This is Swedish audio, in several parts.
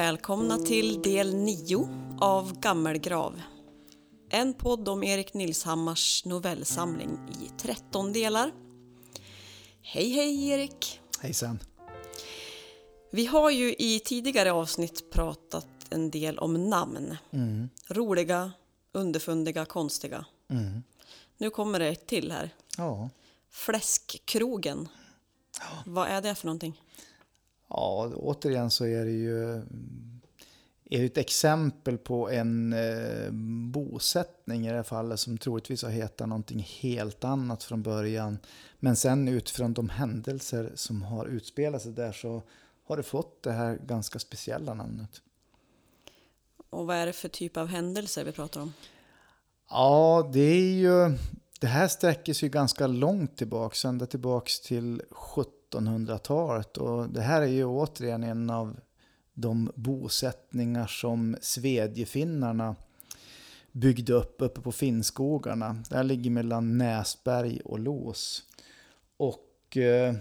Välkomna till del 9 av Gammelgrav. En podd om Erik Nilshammars novellsamling i 13 delar. Hej hej Erik! Hejsan. Vi har ju i tidigare avsnitt pratat en del om namn. Mm. Roliga, underfundiga, konstiga. Mm. Nu kommer det ett till här. Ja. Fläskkrogen. Vad är det för någonting? Ja, återigen så är det ju är ett exempel på en eh, bosättning i det här fallet som troligtvis har hetat någonting helt annat från början. Men sen utifrån de händelser som har utspelat sig där så har det fått det här ganska speciella namnet. Och vad är det för typ av händelser vi pratar om? Ja, det är ju... Det här sträcker sig ju ganska långt tillbaka, ända tillbaks till 1700-talet. Och det här är ju återigen en av de bosättningar som svedjefinnarna byggde upp uppe på Finnskogarna. Det här ligger mellan Näsberg och Los. Och eh,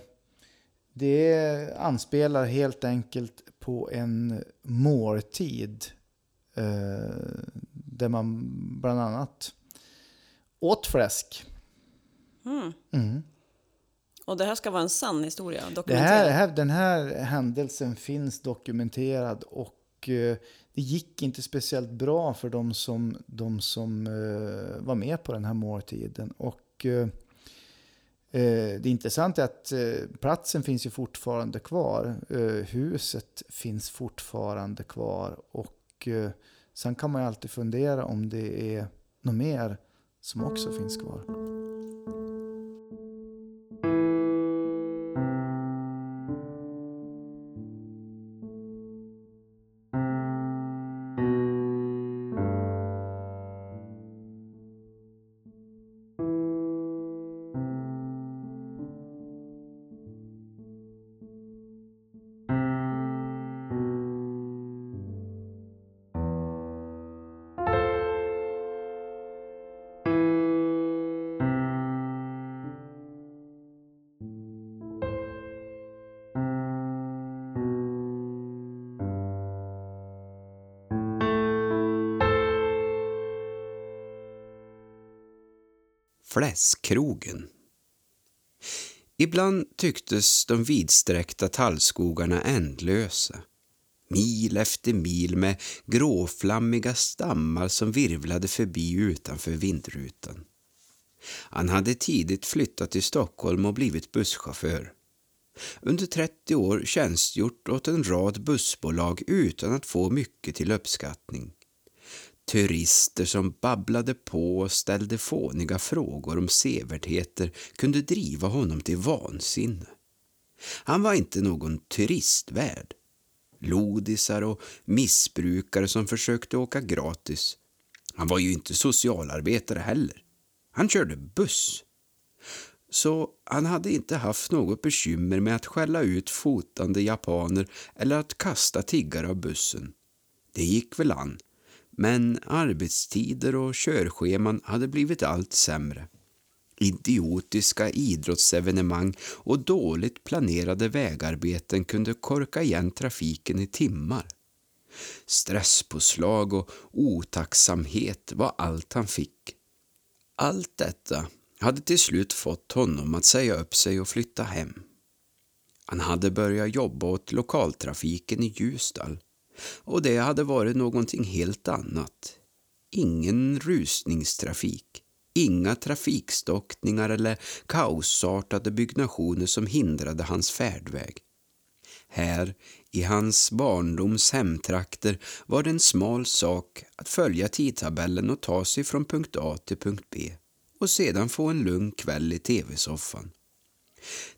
det anspelar helt enkelt på en måltid eh, där man bland annat åt fläsk. Mm. Mm. Och det här ska vara en sann historia? Dokumenterad? det här, den här händelsen finns dokumenterad och eh, det gick inte speciellt bra för de som, de som eh, var med på den här måltiden. Och eh, det intressanta är att platsen finns ju fortfarande kvar. Huset finns fortfarande kvar. Och sen kan man ju alltid fundera om det är något mer som också finns kvar. Fläskkrogen. Ibland tycktes de vidsträckta tallskogarna ändlösa. Mil efter mil med gråflammiga stammar som virvlade förbi utanför vindrutan. Han hade tidigt flyttat till Stockholm och blivit busschaufför. Under 30 år tjänstgjort åt en rad bussbolag utan att få mycket till uppskattning. Turister som babblade på och ställde fåniga frågor om sevärdheter kunde driva honom till vansinne. Han var inte någon turistvärd. Lodisar och missbrukare som försökte åka gratis. Han var ju inte socialarbetare heller. Han körde buss. Så han hade inte haft något bekymmer med att skälla ut fotande japaner eller att kasta tiggare av bussen. Det gick väl an men arbetstider och körscheman hade blivit allt sämre. Idiotiska idrottsevenemang och dåligt planerade vägarbeten kunde korka igen trafiken i timmar. Stresspåslag och otacksamhet var allt han fick. Allt detta hade till slut fått honom att säga upp sig och flytta hem. Han hade börjat jobba åt lokaltrafiken i Ljusdal och det hade varit någonting helt annat. Ingen rusningstrafik, inga trafikstockningar eller kaosartade byggnationer som hindrade hans färdväg. Här, i hans barndoms hemtrakter, var det en smal sak att följa tidtabellen och ta sig från punkt A till punkt B och sedan få en lugn kväll i tv-soffan.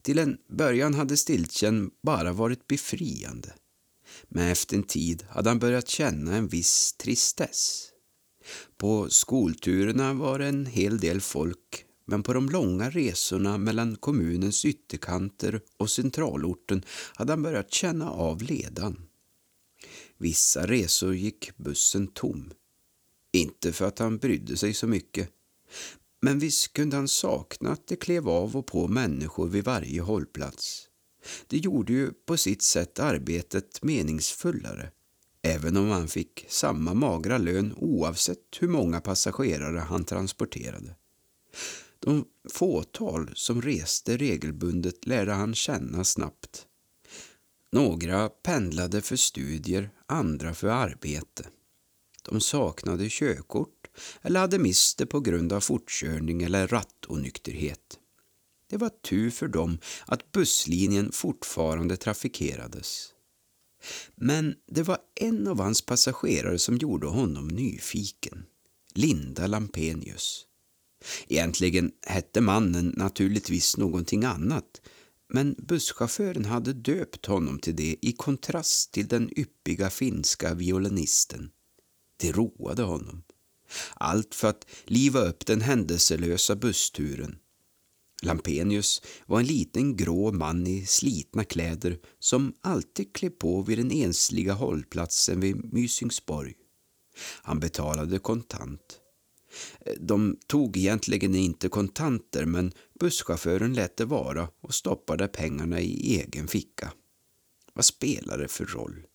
Till en början hade stiltjen bara varit befriande men efter en tid hade han börjat känna en viss tristess. På skolturerna var det en hel del folk, men på de långa resorna mellan kommunens ytterkanter och centralorten hade han börjat känna av ledan. Vissa resor gick bussen tom. Inte för att han brydde sig så mycket, men visst kunde han sakna att det klev av och på människor vid varje hållplats. Det gjorde ju på sitt sätt arbetet meningsfullare. även om han fick samma magra lön oavsett hur många passagerare han transporterade. De fåtal som reste regelbundet lärde han känna snabbt. Några pendlade för studier, andra för arbete. De saknade körkort eller hade mist det på grund av fortkörning eller rattonykterhet. Det var tur för dem att busslinjen fortfarande trafikerades. Men det var en av hans passagerare som gjorde honom nyfiken. Linda Lampenius. Egentligen hette mannen naturligtvis någonting annat men busschauffören hade döpt honom till det i kontrast till den yppiga finska violinisten. Det roade honom. Allt för att liva upp den händelselösa bussturen. Lampenius var en liten grå man i slitna kläder som alltid klev på vid den ensliga hållplatsen vid Mysingsborg. Han betalade kontant. De tog egentligen inte kontanter men busschauffören lät det vara och stoppade pengarna i egen ficka. Vad spelar det för roll?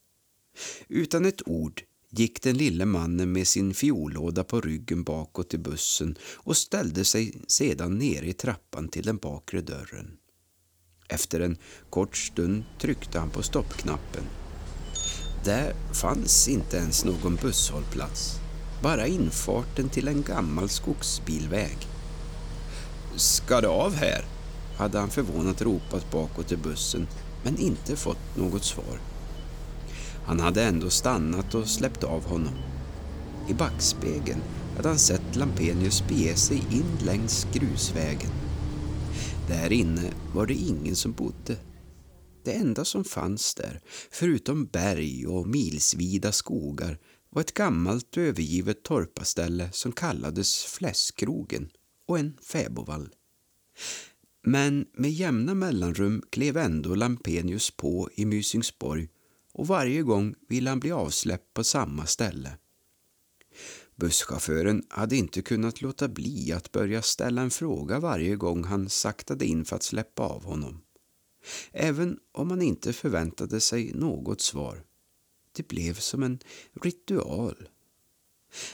Utan ett ord gick den lille mannen med sin fiollåda på ryggen bakåt i bussen och ställde sig sedan nere i trappan till den bakre dörren. Efter en kort stund tryckte han på stoppknappen. Där fanns inte ens någon busshållplats, bara infarten till en gammal skogsbilväg. Ska det av här? hade han förvånat ropat bakåt i bussen, men inte fått något svar. Han hade ändå stannat och släppt av honom. I backspegeln hade han sett Lampenius bege sig in längs grusvägen. Där inne var det ingen som bodde. Det enda som fanns där, förutom berg och milsvida skogar, var ett gammalt övergivet torpaställe som kallades Fläskkrogen och en fäbodvall. Men med jämna mellanrum klev ändå Lampenius på i Mysingsborg och varje gång ville han bli avsläppt på samma ställe. Busschauffören hade inte kunnat låta bli att börja ställa en fråga varje gång han saktade in för att släppa av honom. Även om han inte förväntade sig något svar. Det blev som en ritual.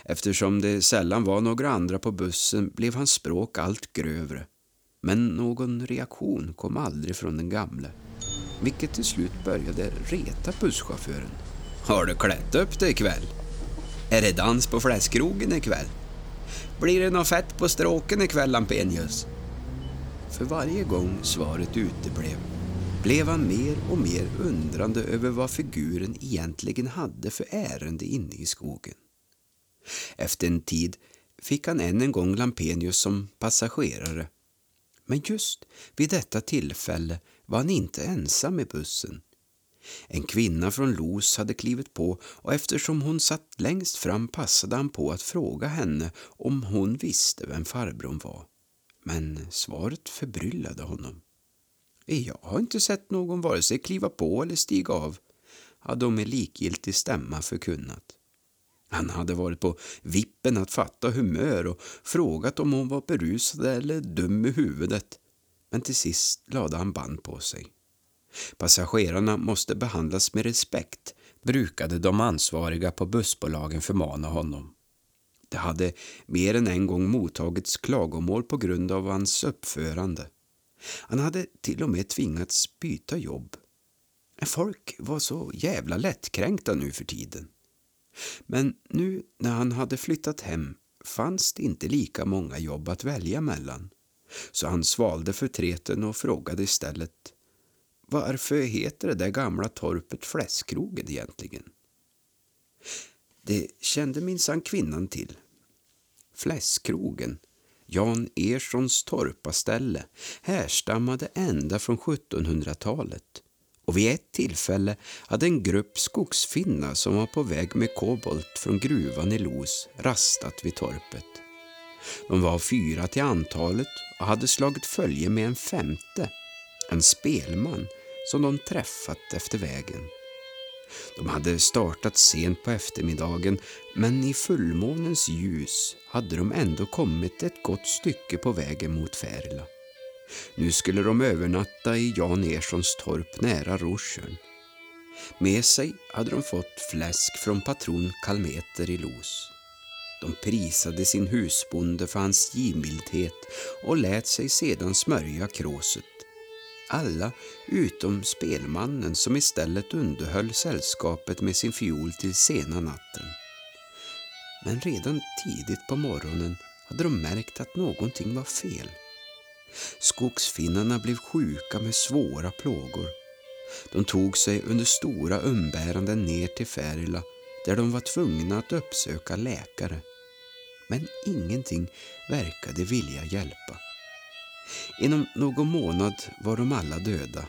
Eftersom det sällan var några andra på bussen blev hans språk allt grövre. Men någon reaktion kom aldrig från den gamle vilket till slut började reta busschauffören. Har du klätt upp dig ikväll? Är det dans på fläskkrogen ikväll? Blir det något fett på stråken ikväll, Lampenius? För varje gång svaret uteblev blev han mer och mer undrande över vad figuren egentligen hade för ärende inne i skogen. Efter en tid fick han än en gång Lampenius som passagerare. Men just vid detta tillfälle var han inte ensam i bussen. En kvinna från Los hade klivit på och eftersom hon satt längst fram passade han på att fråga henne om hon visste vem farbrorn var. Men svaret förbryllade honom. Jag har inte sett någon vare sig kliva på eller stiga av, hade hon med likgiltig stämma förkunnat. Han hade varit på vippen att fatta humör och frågat om hon var berusad eller dum i huvudet men till sist lade han band på sig. Passagerarna måste behandlas med respekt, brukade de ansvariga på bussbolagen förmana honom. Det hade mer än en gång mottagits klagomål på grund av hans uppförande. Han hade till och med tvingats byta jobb. Folk var så jävla lättkränkta nu för tiden. Men nu när han hade flyttat hem fanns det inte lika många jobb att välja mellan så han svalde förtreten och frågade istället varför heter det där gamla torpet Fläskkrogen egentligen? Det kände minsann kvinnan till. Fläskkrogen, Jan Erssons torpaställe, härstammade ända från 1700-talet och vid ett tillfälle hade en grupp skogsfinnar som var på väg med kobolt från gruvan i Los rastat vid torpet. De var fyra till antalet och hade slagit följe med en femte, en spelman, som de träffat efter vägen. De hade startat sent på eftermiddagen men i fullmånens ljus hade de ändå kommit ett gott stycke på vägen mot Färila. Nu skulle de övernatta i Jan Erssons torp nära Rosjön. Med sig hade de fått fläsk från patron Kalmeter i Los. De prisade sin husbonde för hans givmildhet och lät sig sedan smörja kråset. Alla utom spelmannen som istället underhöll sällskapet med sin fiol till sena natten. Men redan tidigt på morgonen hade de märkt att någonting var fel. Skogsfinnarna blev sjuka med svåra plågor. De tog sig under stora umbäranden ner till Färila där de var tvungna att uppsöka läkare. Men ingenting verkade vilja hjälpa. Inom någon månad var de alla döda.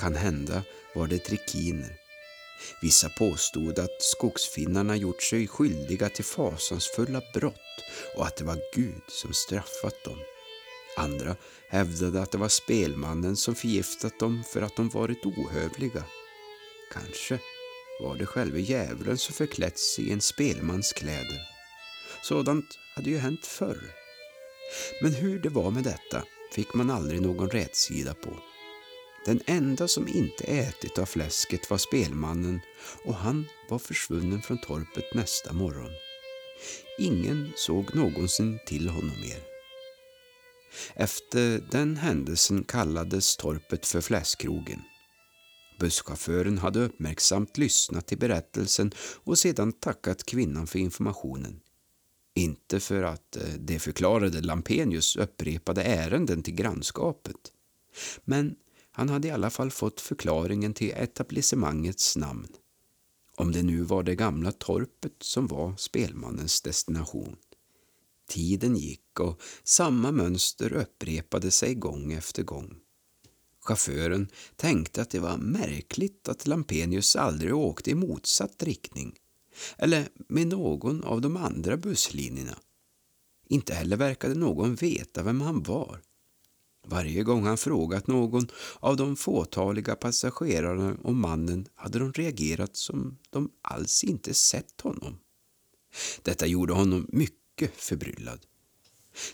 Kan hända var det trikiner. Vissa påstod att skogsfinnarna gjort sig skyldiga till fasansfulla brott och att det var Gud som straffat dem. Andra hävdade att det var spelmannen som förgiftat dem för att de varit ohövliga. Kanske var det själva djävulen som förklätt sig i en spelmans kläder. Sådant hade ju hänt förr. Men hur det var med detta fick man aldrig någon rätsida på. Den enda som inte ätit av fläsket var spelmannen och han var försvunnen från torpet nästa morgon. Ingen såg någonsin till honom mer. Efter den händelsen kallades torpet för Fläskkrogen. Busschauffören hade uppmärksamt lyssnat till berättelsen och sedan tackat kvinnan för informationen. Inte för att eh, det förklarade Lampenius upprepade ärenden till grannskapet. Men han hade i alla fall fått förklaringen till etablissemangets namn. Om det nu var det gamla torpet som var spelmannens destination. Tiden gick och samma mönster upprepade sig gång efter gång. Chauffören tänkte att det var märkligt att Lampenius aldrig åkte i motsatt riktning eller med någon av de andra busslinjerna. Inte heller verkade någon veta vem han var. Varje gång han frågat någon av de fåtaliga passagerarna om mannen hade de reagerat som de alls inte sett honom. Detta gjorde honom mycket förbryllad.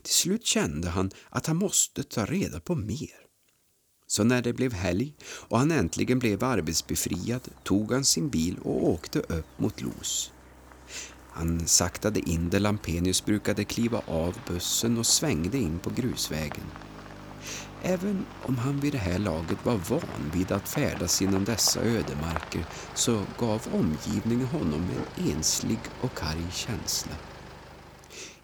Till slut kände han att han måste ta reda på mer. Så när det blev helg och han äntligen blev arbetsbefriad tog han sin bil och åkte upp mot Los. Han saktade in där Lampenius brukade kliva av bussen och svängde in på grusvägen. Även om han vid det här laget var van vid att färdas genom dessa ödemarker så gav omgivningen honom en enslig och karg känsla.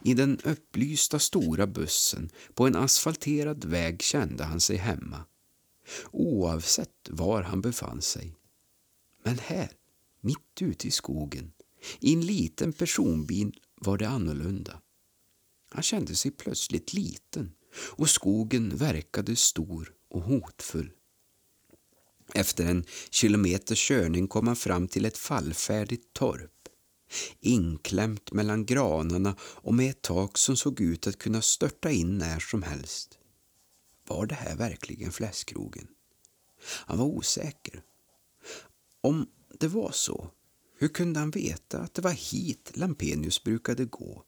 I den upplysta stora bussen på en asfalterad väg kände han sig hemma oavsett var han befann sig. Men här, mitt ute i skogen, i en liten personbil var det annorlunda. Han kände sig plötsligt liten och skogen verkade stor och hotfull. Efter en kilometers körning kom han fram till ett fallfärdigt torp. Inklämt mellan granarna och med ett tak som såg ut att kunna störta in när som helst. Var det här verkligen fläskkrogen? Han var osäker. Om det var så, hur kunde han veta att det var hit Lampenius brukade gå?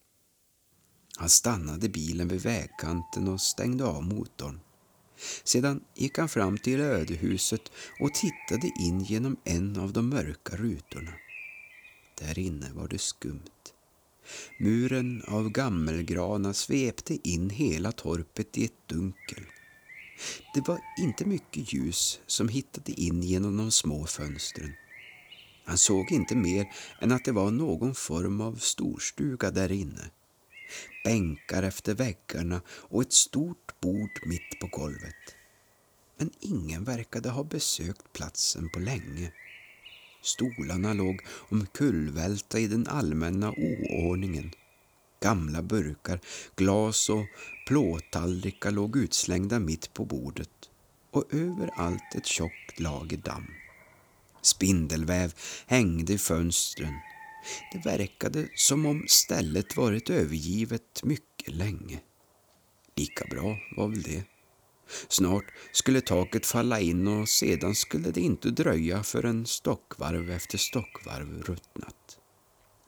Han stannade bilen vid vägkanten och stängde av motorn. Sedan gick han fram till ödehuset och tittade in genom en av de mörka rutorna. Där inne var det skumt. Muren av gammelgranar svepte in hela torpet i ett dunkel. Det var inte mycket ljus som hittade in genom de små fönstren. Han såg inte mer än att det var någon form av storstuga där inne. Bänkar efter väggarna och ett stort bord mitt på golvet. Men ingen verkade ha besökt platsen på länge. Stolarna låg omkullvälta i den allmänna oordningen. Gamla burkar, glas och plåttallrikar låg utslängda mitt på bordet och överallt ett tjockt lager damm. Spindelväv hängde i fönstren. Det verkade som om stället varit övergivet mycket länge. Lika bra var väl det. Snart skulle taket falla in och sedan skulle det inte dröja förrän stockvarv efter stockvarv ruttnat.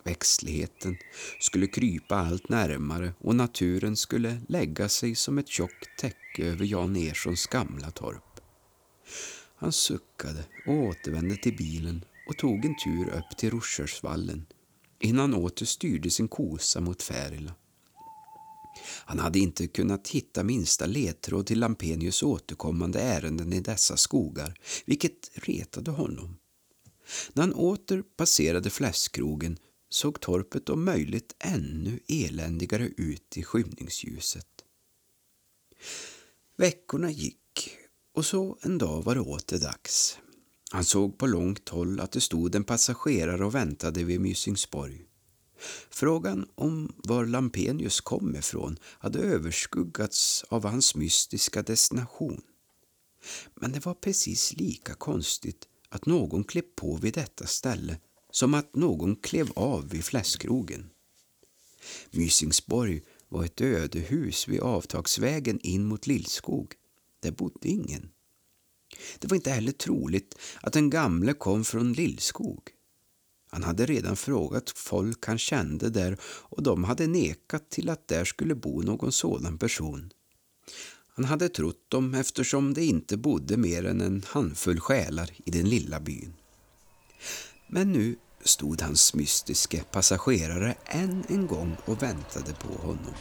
Växtligheten skulle krypa allt närmare och naturen skulle lägga sig som ett tjockt täcke över Jan Erssons gamla torp. Han suckade och återvände till bilen och tog en tur upp till Roskörsvallen innan han åter styrde sin kosa mot Färila. Han hade inte kunnat hitta minsta ledtråd till Lampenius återkommande ärenden i dessa skogar, vilket retade honom. När han åter passerade fläskkrogen såg torpet om möjligt ännu eländigare ut i skymningsljuset. Veckorna gick och så en dag var det åter dags. Han såg på långt håll att det stod en passagerare och väntade vid Mysingsborg. Frågan om var Lampenius kom ifrån hade överskuggats av hans mystiska destination. Men det var precis lika konstigt att någon klev på vid detta ställe som att någon klev av vid fläskkrogen. Mysingsborg var ett ödehus vid avtagsvägen in mot Lillskog. Där bodde ingen. Det var inte heller troligt att den gamle kom från Lillskog. Han hade redan frågat folk han kände där och de hade nekat till att där skulle bo någon sådan person. Han hade trott dem eftersom det inte bodde mer än en handfull själar i den lilla byn. Men nu stod hans mystiske passagerare än en gång och väntade på honom.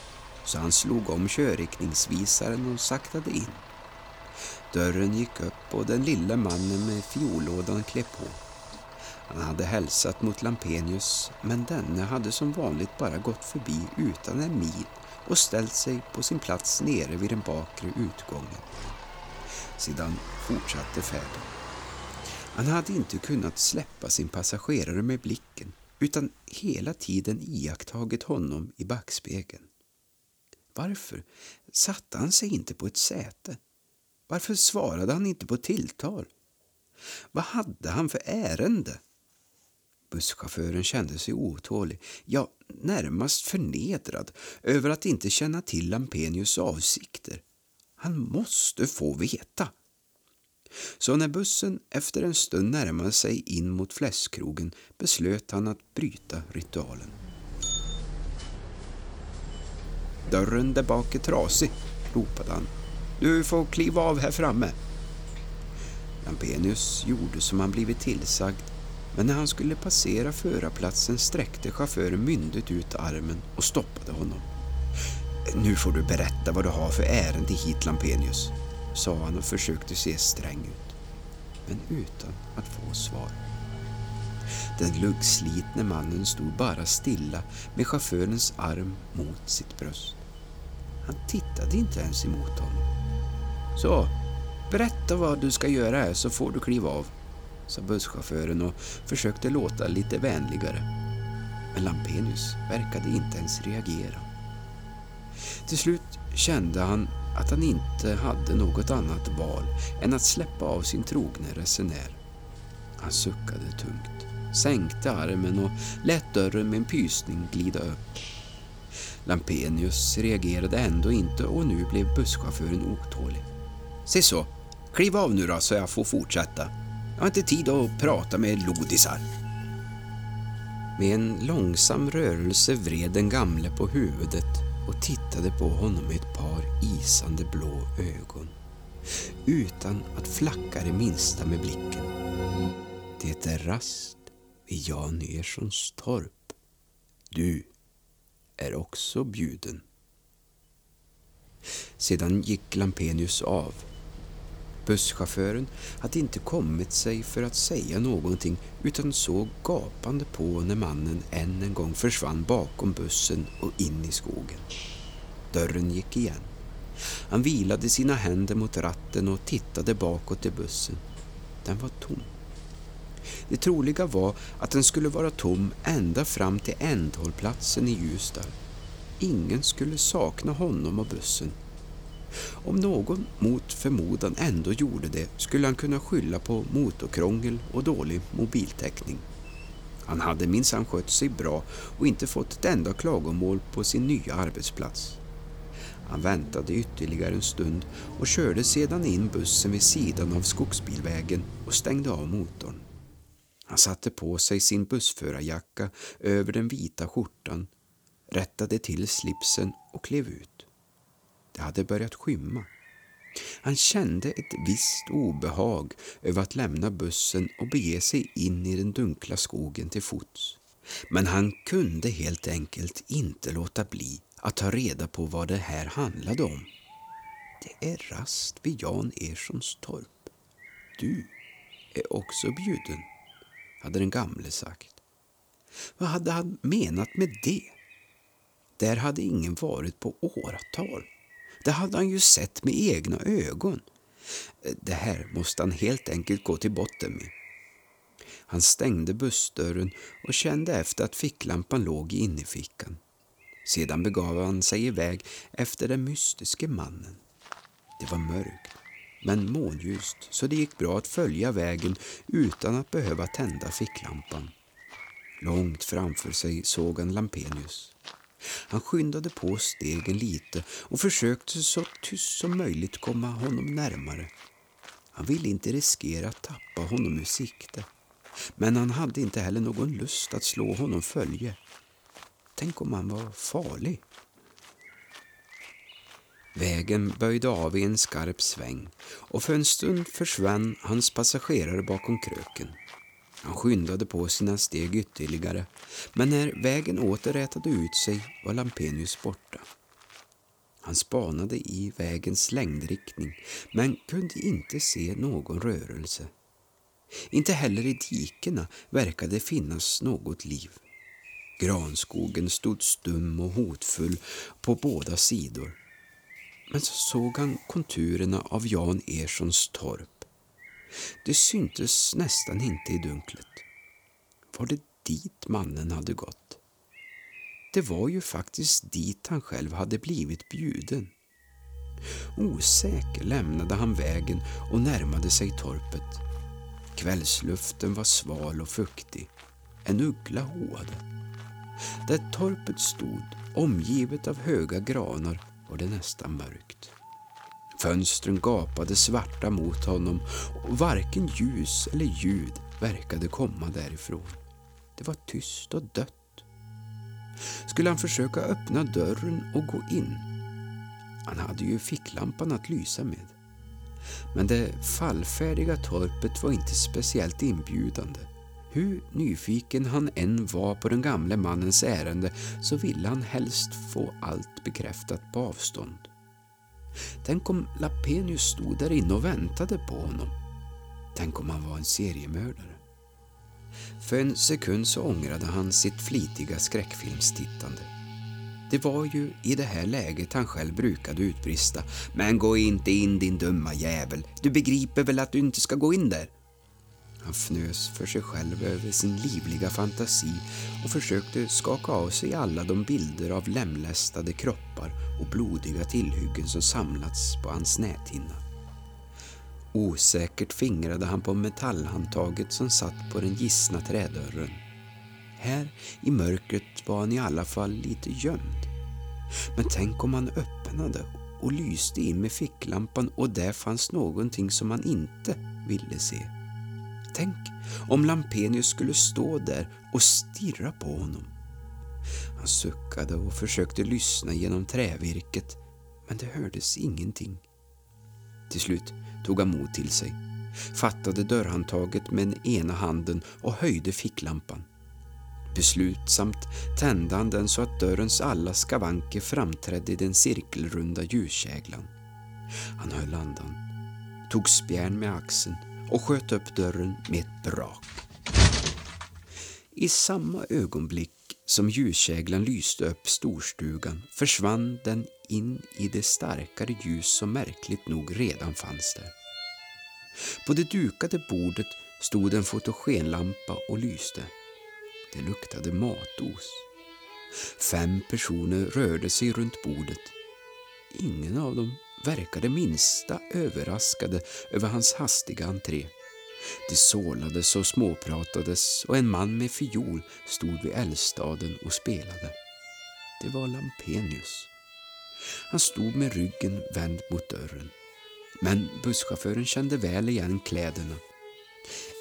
Så han slog om körriktningsvisaren och saktade in. Dörren gick upp och den lilla mannen med fiollådan klev på. Han hade hälsat mot Lampenius, men denne hade som vanligt bara gått förbi utan en min och ställt sig på sin plats nere vid den bakre utgången. Sedan fortsatte färden. Han hade inte kunnat släppa sin passagerare med blicken utan hela tiden iakttagit honom i backspegeln. Varför satte han sig inte på ett säte? Varför svarade han inte på tilltal? Vad hade han för ärende? Busschauffören kände sig otålig, ja, närmast förnedrad över att inte känna till Lampenius avsikter. Han måste få veta. Så när bussen efter en stund närmade sig in mot fläskkrogen beslöt han att bryta ritualen. Dörren där bak är trasig, ropade han. Du får kliva av här framme. Lampenius gjorde som han blivit tillsagd men när han skulle passera förarplatsen sträckte chauffören myndigt ut armen och stoppade honom. Nu får du berätta vad du har för ärende hit, Lampenius, sa han och försökte se sträng ut, men utan att få svar. Den luggslitne mannen stod bara stilla med chaufförens arm mot sitt bröst. Han tittade inte ens emot honom. Så, berätta vad du ska göra här så får du kliva av, sa busschauffören och försökte låta lite vänligare. Men Lampenius verkade inte ens reagera. Till slut kände han att han inte hade något annat val än att släppa av sin trogne resenär. Han suckade tungt, sänkte armen och lät dörren med en pysning glida upp. Lampenius reagerade ändå inte och nu blev busschauffören otålig. Se så, kliv av nu då så jag får fortsätta. Jag har inte tid att prata med lodisar. Med en långsam rörelse vred den gamle på huvudet och tittade på honom med ett par isande blå ögon utan att flacka det minsta med blicken. Det är rast vid Jan Erssons torp. Du är också bjuden. Sedan gick Lampenius av Busschauffören hade inte kommit sig för att säga någonting utan såg gapande på när mannen än en gång försvann bakom bussen och in i skogen. Dörren gick igen. Han vilade sina händer mot ratten och tittade bakåt i bussen. Den var tom. Det troliga var att den skulle vara tom ända fram till ändhållplatsen i Ljusdal. Ingen skulle sakna honom och bussen. Om någon mot förmodan ändå gjorde det skulle han kunna skylla på motorkrångel och dålig mobiltäckning. Han hade minsann skött sig bra och inte fått ett enda klagomål på sin nya arbetsplats. Han väntade ytterligare en stund och körde sedan in bussen vid sidan av skogsbilvägen och stängde av motorn. Han satte på sig sin bussförarjacka över den vita skjortan, rättade till slipsen och klev ut. Det hade börjat skymma. Han kände ett visst obehag över att lämna bussen och bege sig in i den dunkla skogen till fots. Men han kunde helt enkelt inte låta bli att ta reda på vad det här handlade om. Det är rast vid Jan Erssons torp. Du är också bjuden, hade den gamle sagt. Vad hade han menat med det? Där hade ingen varit på åratal. Det hade han ju sett med egna ögon. Det här måste han helt enkelt gå till botten med. Han stängde bussdörren och kände efter att ficklampan låg i innerfickan. Sedan begav han sig iväg efter den mystiske mannen. Det var mörkt, men månljust, så det gick bra att följa vägen utan att behöva tända ficklampan. Långt framför sig såg han Lampenius. Han skyndade på stegen lite och försökte så tyst som möjligt komma honom närmare. Han ville inte riskera att tappa honom ur sikte. Men han hade inte heller någon lust att slå honom följe. Tänk om han var farlig? Vägen böjde av i en skarp sväng och för en stund försvann hans passagerare bakom kröken. Han skyndade på sina steg ytterligare, men när vägen åter rätade ut sig var Lampenius borta. Han spanade i vägens längdriktning, men kunde inte se någon rörelse. Inte heller i dikena verkade finnas något liv. Granskogen stod stum och hotfull på båda sidor. Men så såg han konturerna av Jan Erssons torp. Det syntes nästan inte i dunklet. Var det dit mannen hade gått? Det var ju faktiskt dit han själv hade blivit bjuden. Osäker lämnade han vägen och närmade sig torpet. Kvällsluften var sval och fuktig. En uggla hoade. Där torpet stod, omgivet av höga granar, var det nästan mörkt. Fönstren gapade svarta mot honom och varken ljus eller ljud verkade komma därifrån. Det var tyst och dött. Skulle han försöka öppna dörren och gå in? Han hade ju ficklampan att lysa med. Men det fallfärdiga torpet var inte speciellt inbjudande. Hur nyfiken han än var på den gamle mannens ärende så ville han helst få allt bekräftat på avstånd. Tänk om Lapenius stod där inne och väntade på honom. Tänk om han var en seriemördare. För en sekund så ångrade han sitt flitiga skräckfilmstittande. Det var ju i det här läget han själv brukade utbrista. Men gå inte in din dumma jävel. Du begriper väl att du inte ska gå in där? Han fnös för sig själv över sin livliga fantasi och försökte skaka av sig alla de bilder av lemlästade kroppar och blodiga tillhyggen som samlats på hans näthinna. Osäkert fingrade han på metallhandtaget som satt på den gissna trädörren. Här i mörkret var han i alla fall lite gömd. Men tänk om han öppnade och lyste in med ficklampan och där fanns någonting som han inte ville se. Tänk om Lampenius skulle stå där och stirra på honom. Han suckade och försökte lyssna genom trävirket, men det hördes ingenting. Till slut tog han mod till sig, fattade dörrhandtaget med den ena handen och höjde ficklampan. Beslutsamt tände han den så att dörrens alla skavanker framträdde i den cirkelrunda ljuskäglan. Han höll andan, tog spjärn med axeln och sköt upp dörren med ett brak. I samma ögonblick som ljuskäglan lyste upp storstugan försvann den in i det starkare ljus som märkligt nog redan fanns där. På det dukade bordet stod en fotogenlampa och lyste. Det luktade matos. Fem personer rörde sig runt bordet. Ingen av dem verkade minsta överraskade över hans hastiga entré. Det sålades och småpratades och en man med fiol stod vid eldstaden och spelade. Det var Lampenius. Han stod med ryggen vänd mot dörren. Men busschauffören kände väl igen kläderna.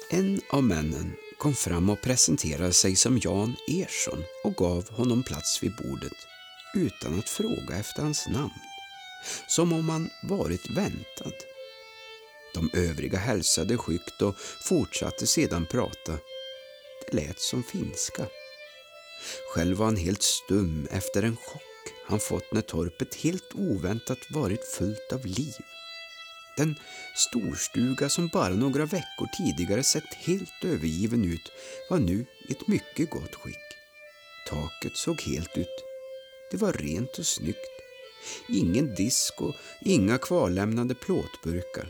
En av männen kom fram och presenterade sig som Jan Ersson och gav honom plats vid bordet utan att fråga efter hans namn som om han varit väntad. De övriga hälsade skyggt och fortsatte sedan prata. Det lät som finska. Själv var han helt stum efter en chock han fått när torpet helt oväntat varit fullt av liv. Den storstuga som bara några veckor tidigare sett helt övergiven ut var nu i ett mycket gott skick. Taket såg helt ut. Det var rent och snyggt. Ingen disk och inga kvarlämnade plåtburkar.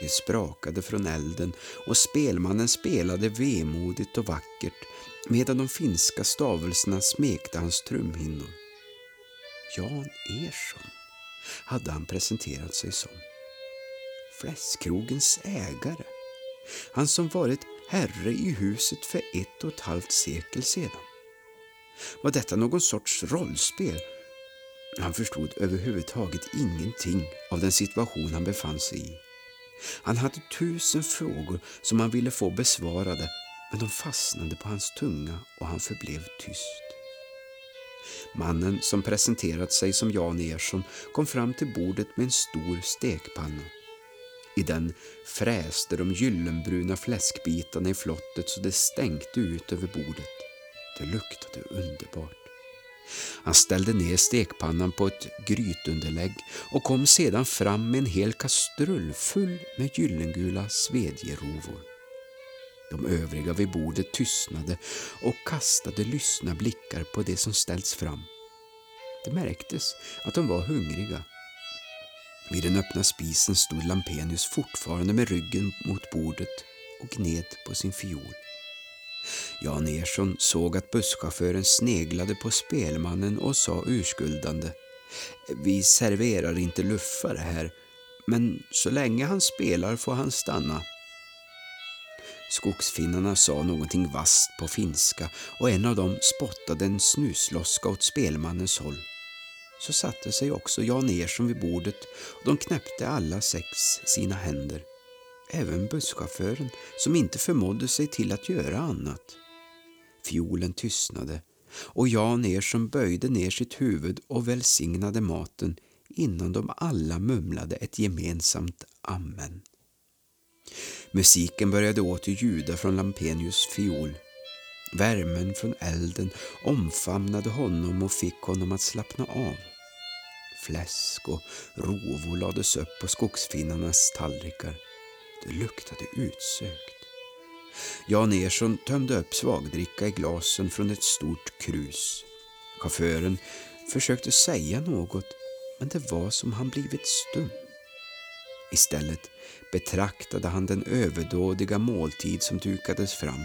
Det sprakade från elden och spelmannen spelade vemodigt och vackert medan de finska stavelserna smekte hans trumhinnor. Jan Ersson hade han presenterat sig som. Fläskkrogens ägare. Han som varit herre i huset för ett och ett halvt sekel sedan. Var detta någon sorts rollspel? Han förstod överhuvudtaget ingenting av den situation han befann sig i. Han hade tusen frågor som han ville få besvarade men de fastnade på hans tunga och han förblev tyst. Mannen som presenterat sig som Jan Ersson kom fram till bordet med en stor stekpanna. I den fräste de gyllenbruna fläskbitarna i flottet så det stänkte ut över bordet. Det luktade underbart. Han ställde ner stekpannan på ett grytunderlägg och kom sedan fram med en hel kastrull full med gyllengula svedjerovor. De övriga vid bordet tystnade och kastade lyssna blickar på det som ställts fram. Det märktes att de var hungriga. Vid den öppna spisen stod Lampenius fortfarande med ryggen mot bordet och gned på sin fiol. Jan Ersson såg att busschauffören sneglade på spelmannen och sa urskuldande Vi serverar inte luffare här, men så länge han spelar får han stanna. Skogsfinnarna sa någonting vasst på finska och en av dem spottade en snusloska åt spelmannens håll. Så satte sig också Jan Ersson vid bordet och de knäppte alla sex sina händer. Även busschauffören som inte förmådde sig till att göra annat. Fiolen tystnade och Jan Ersson böjde ner sitt huvud och välsignade maten innan de alla mumlade ett gemensamt amen. Musiken började åter ljuda från Lampenius fiol. Värmen från elden omfamnade honom och fick honom att slappna av. Fläsk och rovor lades upp på skogsfinnarnas tallrikar. Det luktade utsökt. Jan Ersson tömde upp svagdricka i glasen från ett stort krus. Chauffören försökte säga något, men det var som han blivit stum. Istället betraktade han den överdådiga måltid som dukades fram.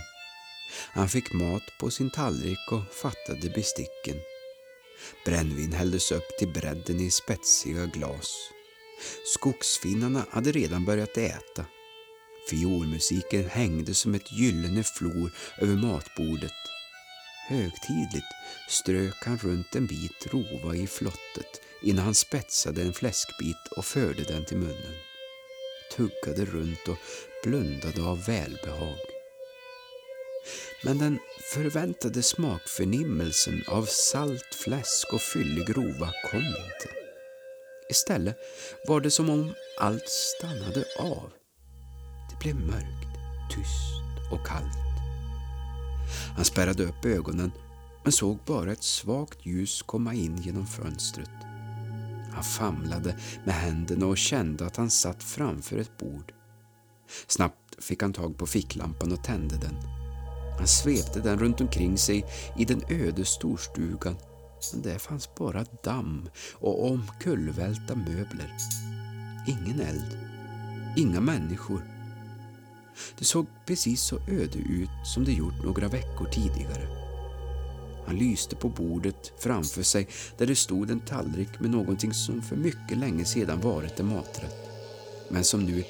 Han fick mat på sin tallrik och fattade besticken. Brännvin hälldes upp till bredden i spetsiga glas. Skogsfinnarna hade redan börjat äta. Fiolmusiken hängde som ett gyllene flor över matbordet. Högtidligt strök han runt en bit rova i flottet innan han spetsade en fläskbit och förde den till munnen tuggade runt och blundade av välbehag. Men den förväntade smakförnimmelsen av salt fläsk och fyllig rova kom inte. Istället var det som om allt stannade av. Det blev mörkt, tyst och kallt. Han spärrade upp ögonen men såg bara ett svagt ljus komma in genom fönstret. Han famlade med händerna och kände att han satt framför ett bord. Snabbt fick han tag på ficklampan och tände den. Han svepte den runt omkring sig i den öde storstugan men där fanns bara damm och omkullvälta möbler. Ingen eld, inga människor. Det såg precis så öde ut som det gjort några veckor tidigare. Han lyste på bordet framför sig där det stod en tallrik med någonting som för mycket länge sedan varit en maträtt, men som nu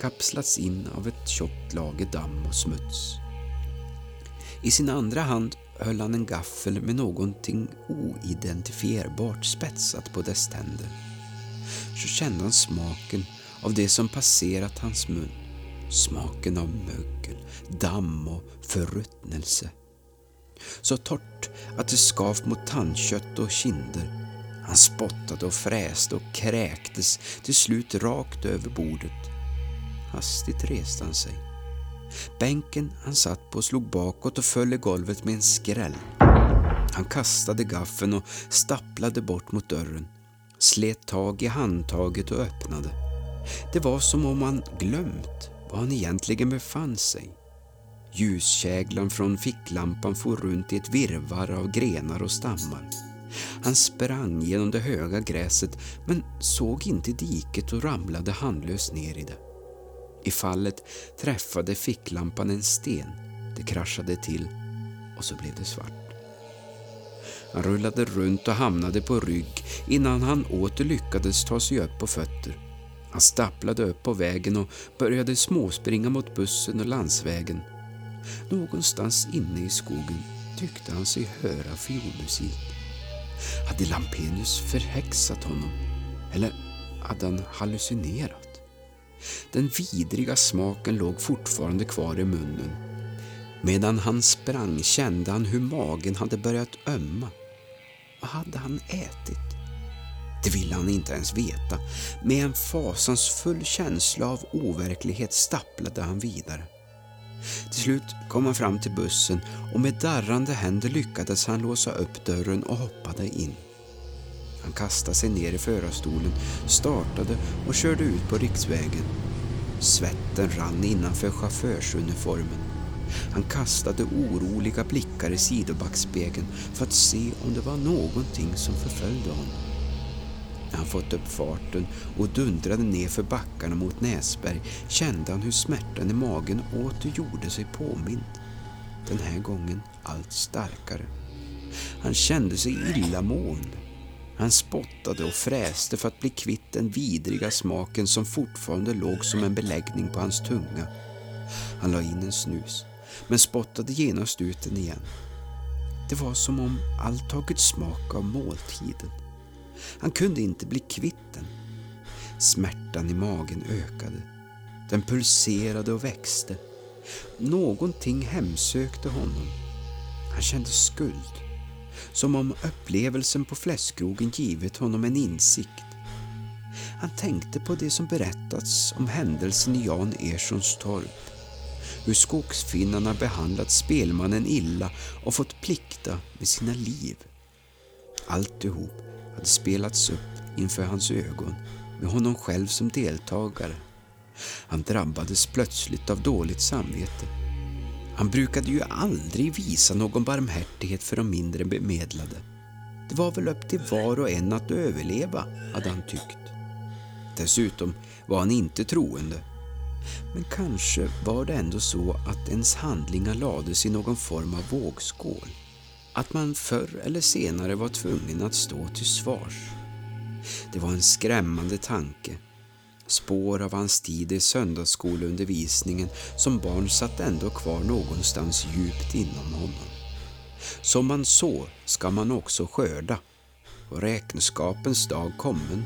kapslats in av ett tjockt lager damm och smuts. I sin andra hand höll han en gaffel med någonting oidentifierbart spetsat på dess tänder. Så kände han smaken av det som passerat hans mun. Smaken av mögel, damm och förruttnelse så torrt att det skav mot tandkött och kinder. Han spottade och fräste och kräktes till slut rakt över bordet. Hastigt reste han sig. Bänken han satt på slog bakåt och föll i golvet med en skräll. Han kastade gaffeln och stapplade bort mot dörren, slet tag i handtaget och öppnade. Det var som om han glömt var han egentligen befann sig. Ljuskäglan från ficklampan for runt i ett virrvarr av grenar och stammar. Han sprang genom det höga gräset men såg inte diket och ramlade handlöst ner i det. I fallet träffade ficklampan en sten. Det kraschade till och så blev det svart. Han rullade runt och hamnade på rygg innan han åter lyckades ta sig upp på fötter. Han stapplade upp på vägen och började småspringa mot bussen och landsvägen. Någonstans inne i skogen tyckte han sig höra fiolmusik. Hade Lampenius förhäxat honom? Eller hade han hallucinerat? Den vidriga smaken låg fortfarande kvar i munnen. Medan han sprang kände han hur magen hade börjat ömma. Vad hade han ätit? Det ville han inte ens veta. Med en fasansfull känsla av overklighet stapplade han vidare. Till slut kom han fram till bussen och med darrande händer lyckades han låsa upp dörren och hoppade in. Han kastade sig ner i förarstolen, startade och körde ut på riksvägen. Svetten rann innanför chaufförsuniformen. Han kastade oroliga blickar i sidobackspegeln för att se om det var någonting som förföljde honom. När han fått upp farten och dundrade ner för backarna mot Näsberg kände han hur smärtan i magen åter gjorde sig påmind. Den här gången allt starkare. Han kände sig illamående. Han spottade och fräste för att bli kvitt den vidriga smaken som fortfarande låg som en beläggning på hans tunga. Han la in en snus, men spottade genast ut den igen. Det var som om allt tagit smak av måltiden. Han kunde inte bli kvitt den. Smärtan i magen ökade. Den pulserade och växte. Någonting hemsökte honom. Han kände skuld. Som om upplevelsen på fläskkrogen givit honom en insikt. Han tänkte på det som berättats om händelsen i Jan Erssons torp. Hur skogsfinnarna behandlat spelmannen illa och fått plikta med sina liv. Alltihop hade spelats upp inför hans ögon med honom själv som deltagare. Han drabbades plötsligt av dåligt samvete. Han brukade ju aldrig visa någon barmhärtighet för de mindre bemedlade. Det var väl upp till var och en att överleva, hade han tyckt. Dessutom var han inte troende. Men kanske var det ändå så att ens handlingar lades i någon form av vågskål att man förr eller senare var tvungen att stå till svars. Det var en skrämmande tanke. Spår av hans tid i söndagsskoleundervisningen som barn satt ändå kvar någonstans djupt inom honom. Som man sår ska man också skörda. Och räkenskapens dag kommen.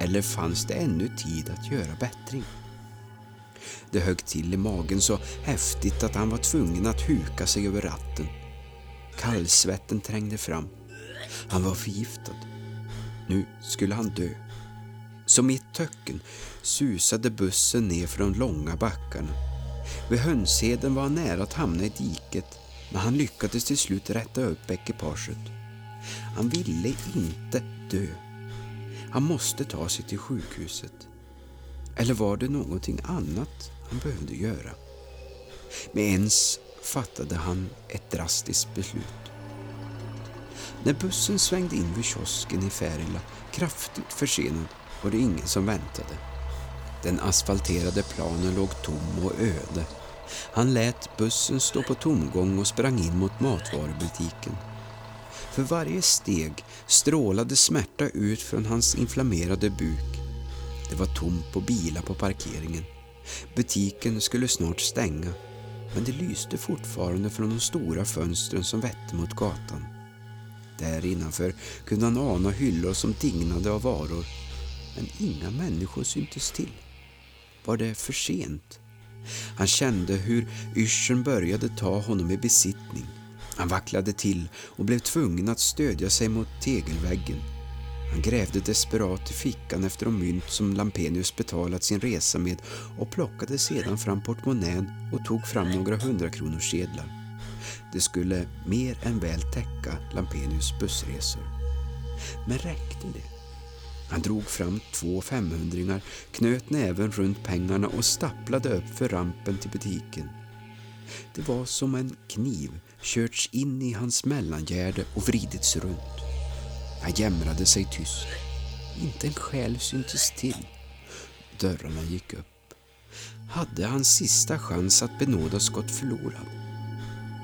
Eller fanns det ännu tid att göra bättring? Det högg till i magen så häftigt att han var tvungen att huka sig över ratten. Kallsvetten trängde fram. Han var förgiftad. Nu skulle han dö. Som i ett töcken susade bussen ner för de långa backarna. Vid Hönsheden var han nära att hamna i diket, men han lyckades till slut rätta upp ekipaget. Han ville inte dö. Han måste ta sig till sjukhuset. Eller var det någonting annat han behövde göra? Med ens fattade han ett drastiskt beslut. När bussen svängde in vid kiosken i Färila, kraftigt försenad, var det ingen som väntade. Den asfalterade planen låg tom och öde. Han lät bussen stå på tomgång och sprang in mot matvarubutiken. För varje steg strålade smärta ut från hans inflammerade buk. Det var tomt på bilar på parkeringen. Butiken skulle snart stänga men det lyste fortfarande från de stora fönstren som vette mot gatan. Där innanför kunde han ana hyllor som dignade av varor, men inga människor syntes till. Var det för sent? Han kände hur yrseln började ta honom i besittning. Han vacklade till och blev tvungen att stödja sig mot tegelväggen. Han grävde desperat i fickan efter de mynt som Lampenius betalat sin resa med och plockade sedan fram portmonnän och tog fram några hundrakronorssedlar. Det skulle mer än väl täcka Lampenius bussresor. Men räckte det? Han drog fram två femhundringar, knöt näven runt pengarna och stapplade upp för rampen till butiken. Det var som en kniv körts in i hans mellangärde och vridits runt. Han jämrade sig tyst. Inte en själ syntes till. Dörrarna gick upp. Hade hans sista chans att benådas gått förlorad?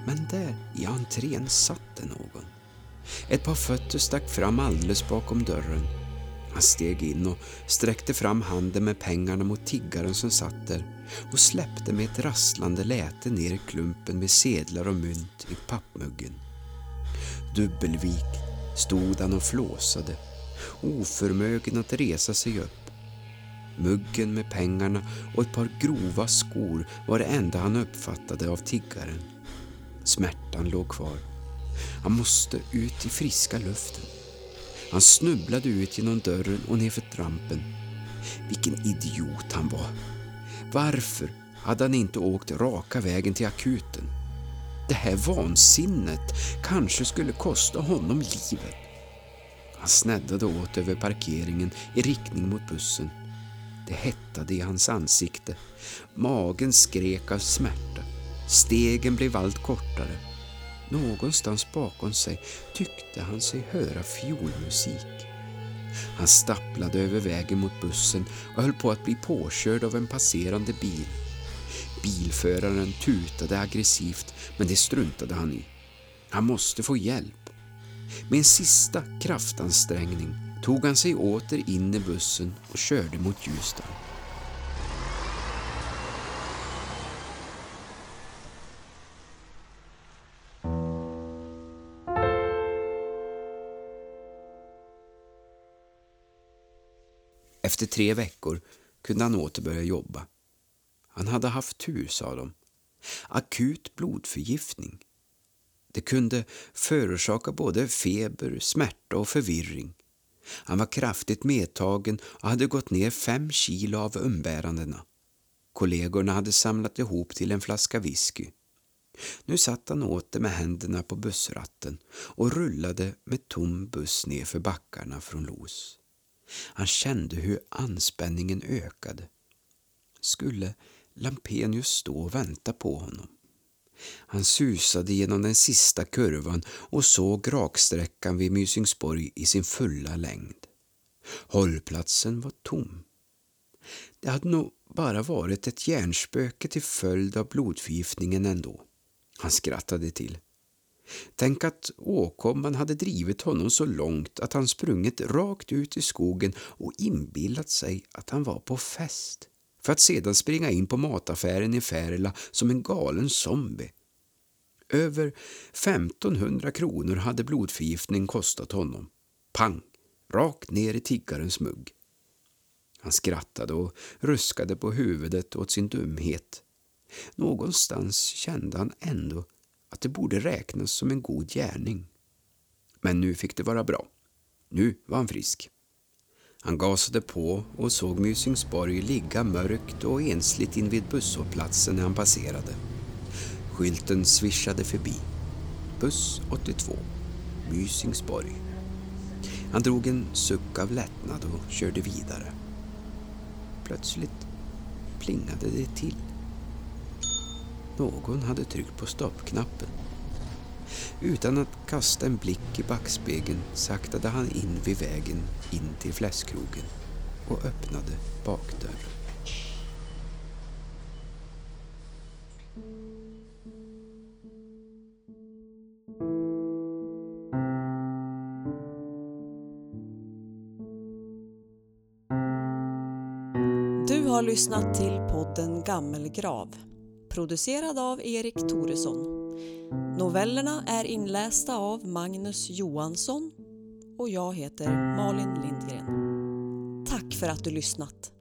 Men där i entrén satt det någon. Ett par fötter stack fram alldeles bakom dörren. Han steg in och sträckte fram handen med pengarna mot tiggaren som satt där och släppte med ett rasslande läte ner klumpen med sedlar och mynt i pappmuggen. Dubbelvikt stod han och flåsade, oförmögen att resa sig upp. Muggen med pengarna och ett par grova skor var det enda han uppfattade av tiggaren. Smärtan låg kvar. Han måste ut i friska luften. Han snubblade ut genom dörren och nerför trampen. Vilken idiot han var. Varför hade han inte åkt raka vägen till akuten? Det här vansinnet kanske skulle kosta honom livet. Han sneddade åt över parkeringen i riktning mot bussen. Det hettade i hans ansikte. Magen skrek av smärta. Stegen blev allt kortare. Någonstans bakom sig tyckte han sig höra fiolmusik. Han stapplade över vägen mot bussen och höll på att bli påkörd av en passerande bil. Bilföraren tutade aggressivt, men det struntade han i. Han måste få hjälp. Med en sista kraftansträngning tog han sig åter in i bussen och körde mot Ljusdal. Efter tre veckor kunde han åter börja jobba. Han hade haft tur, sa de. Akut blodförgiftning. Det kunde förorsaka både feber, smärta och förvirring. Han var kraftigt medtagen och hade gått ner fem kilo av umbärandena. Kollegorna hade samlat ihop till en flaska whisky. Nu satt han åter med händerna på bussratten och rullade med tom buss nerför backarna från Los. Han kände hur anspänningen ökade. Skulle Lampenius stå och vänta på honom? Han susade genom den sista kurvan och såg raksträckan vid Mysingsborg i sin fulla längd. Hållplatsen var tom. Det hade nog bara varit ett hjärnspöke till följd av blodförgiftningen ändå. Han skrattade till. Tänk att åkomman hade drivit honom så långt att han sprungit rakt ut i skogen och inbillat sig att han var på fest för att sedan springa in på mataffären i Färila som en galen zombie. Över 1500 kronor hade blodförgiftning kostat honom. Pang! Rakt ner i tiggarens mugg. Han skrattade och ruskade på huvudet åt sin dumhet. Någonstans kände han ändå att det borde räknas som en god gärning. Men nu fick det vara bra. Nu var han frisk. Han gasade på och såg Mysingsborg ligga mörkt och ensligt invid busshållplatsen när han passerade. Skylten svischade förbi. Buss 82. Mysingsborg. Han drog en suck av lättnad och körde vidare. Plötsligt plingade det till. Någon hade tryckt på stoppknappen. Utan att kasta en blick i backspegeln saktade han in vid vägen in till fläskkrogen och öppnade bakdörren. Du har lyssnat till podden Gammelgrav producerad av Erik Thoresson Novellerna är inlästa av Magnus Johansson och jag heter Malin Lindgren. Tack för att du lyssnat!